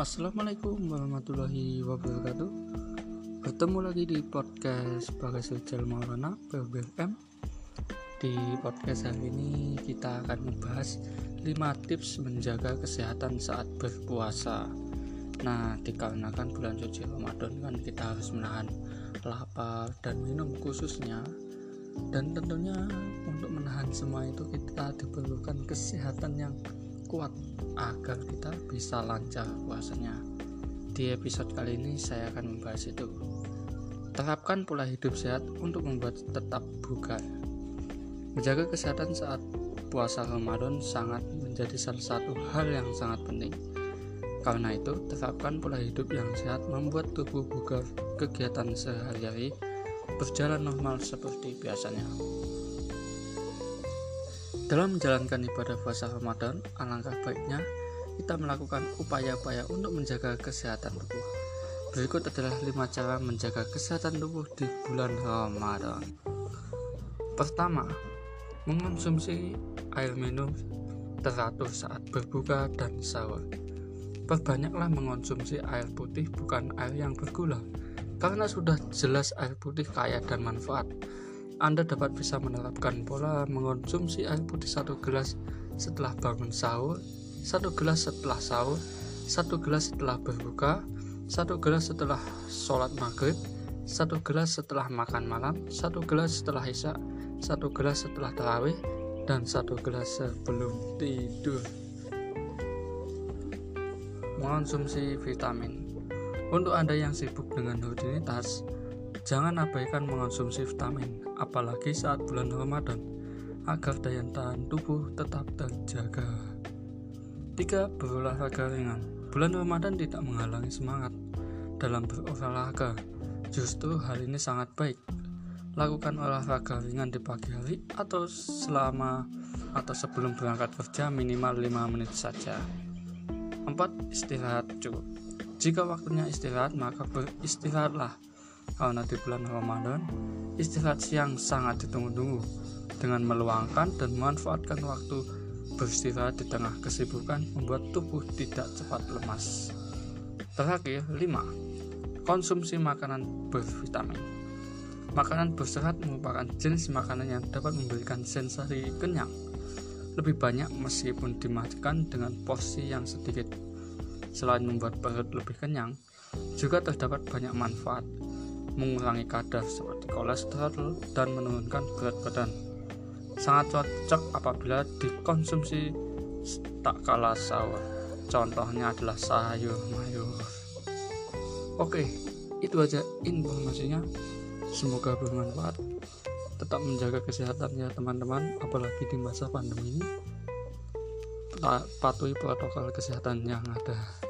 Assalamualaikum warahmatullahi wabarakatuh. Bertemu lagi di podcast Bagas Rijal Maulana PBM Di podcast hari ini kita akan membahas 5 tips menjaga kesehatan saat berpuasa. Nah dikarenakan bulan suci Ramadan kan kita harus menahan lapar dan minum khususnya. Dan tentunya untuk menahan semua itu kita diperlukan kesehatan yang kuat agar kita bisa lancar puasanya. Di episode kali ini saya akan membahas itu. Terapkan pola hidup sehat untuk membuat tetap bugar. Menjaga kesehatan saat puasa Ramadan sangat menjadi salah satu hal yang sangat penting. Karena itu, terapkan pola hidup yang sehat membuat tubuh bugar kegiatan sehari-hari berjalan normal seperti biasanya. Dalam menjalankan ibadah puasa Ramadan, alangkah baiknya kita melakukan upaya-upaya untuk menjaga kesehatan tubuh. Berikut adalah 5 cara menjaga kesehatan tubuh di bulan Ramadan. Pertama, mengonsumsi air minum teratur saat berbuka dan sahur. Perbanyaklah mengonsumsi air putih bukan air yang bergula, karena sudah jelas air putih kaya dan manfaat. Anda dapat bisa menerapkan pola mengonsumsi air putih satu gelas setelah bangun sahur, satu gelas setelah sahur, satu gelas setelah berbuka, satu gelas setelah sholat maghrib, satu gelas setelah makan malam, satu gelas setelah isya, satu gelas setelah tarawih, dan satu gelas sebelum tidur. Mengonsumsi vitamin Untuk Anda yang sibuk dengan rutinitas, Jangan abaikan mengonsumsi vitamin, apalagi saat bulan Ramadan, agar daya tahan tubuh tetap terjaga. 3. Berolahraga ringan. Bulan Ramadan tidak menghalangi semangat dalam berolahraga. Justru hal ini sangat baik. Lakukan olahraga ringan di pagi hari atau selama atau sebelum berangkat kerja minimal 5 menit saja. 4. Istirahat cukup. Jika waktunya istirahat, maka beristirahatlah karena di bulan Ramadan istirahat siang sangat ditunggu-tunggu dengan meluangkan dan memanfaatkan waktu beristirahat di tengah kesibukan membuat tubuh tidak cepat lemas. Terakhir, 5. Konsumsi makanan bervitamin. Makanan berserat merupakan jenis makanan yang dapat memberikan sensasi kenyang lebih banyak meskipun dimakan dengan porsi yang sedikit. Selain membuat perut lebih kenyang, juga terdapat banyak manfaat mengurangi kadar seperti kolesterol dan menurunkan berat badan. Sangat cocok apabila dikonsumsi tak kalah sahur. Contohnya adalah sayur mayur. Oke, itu aja informasinya. Semoga bermanfaat. Tetap menjaga kesehatan ya teman-teman, apalagi di masa pandemi ini. Patuhi protokol kesehatan yang ada.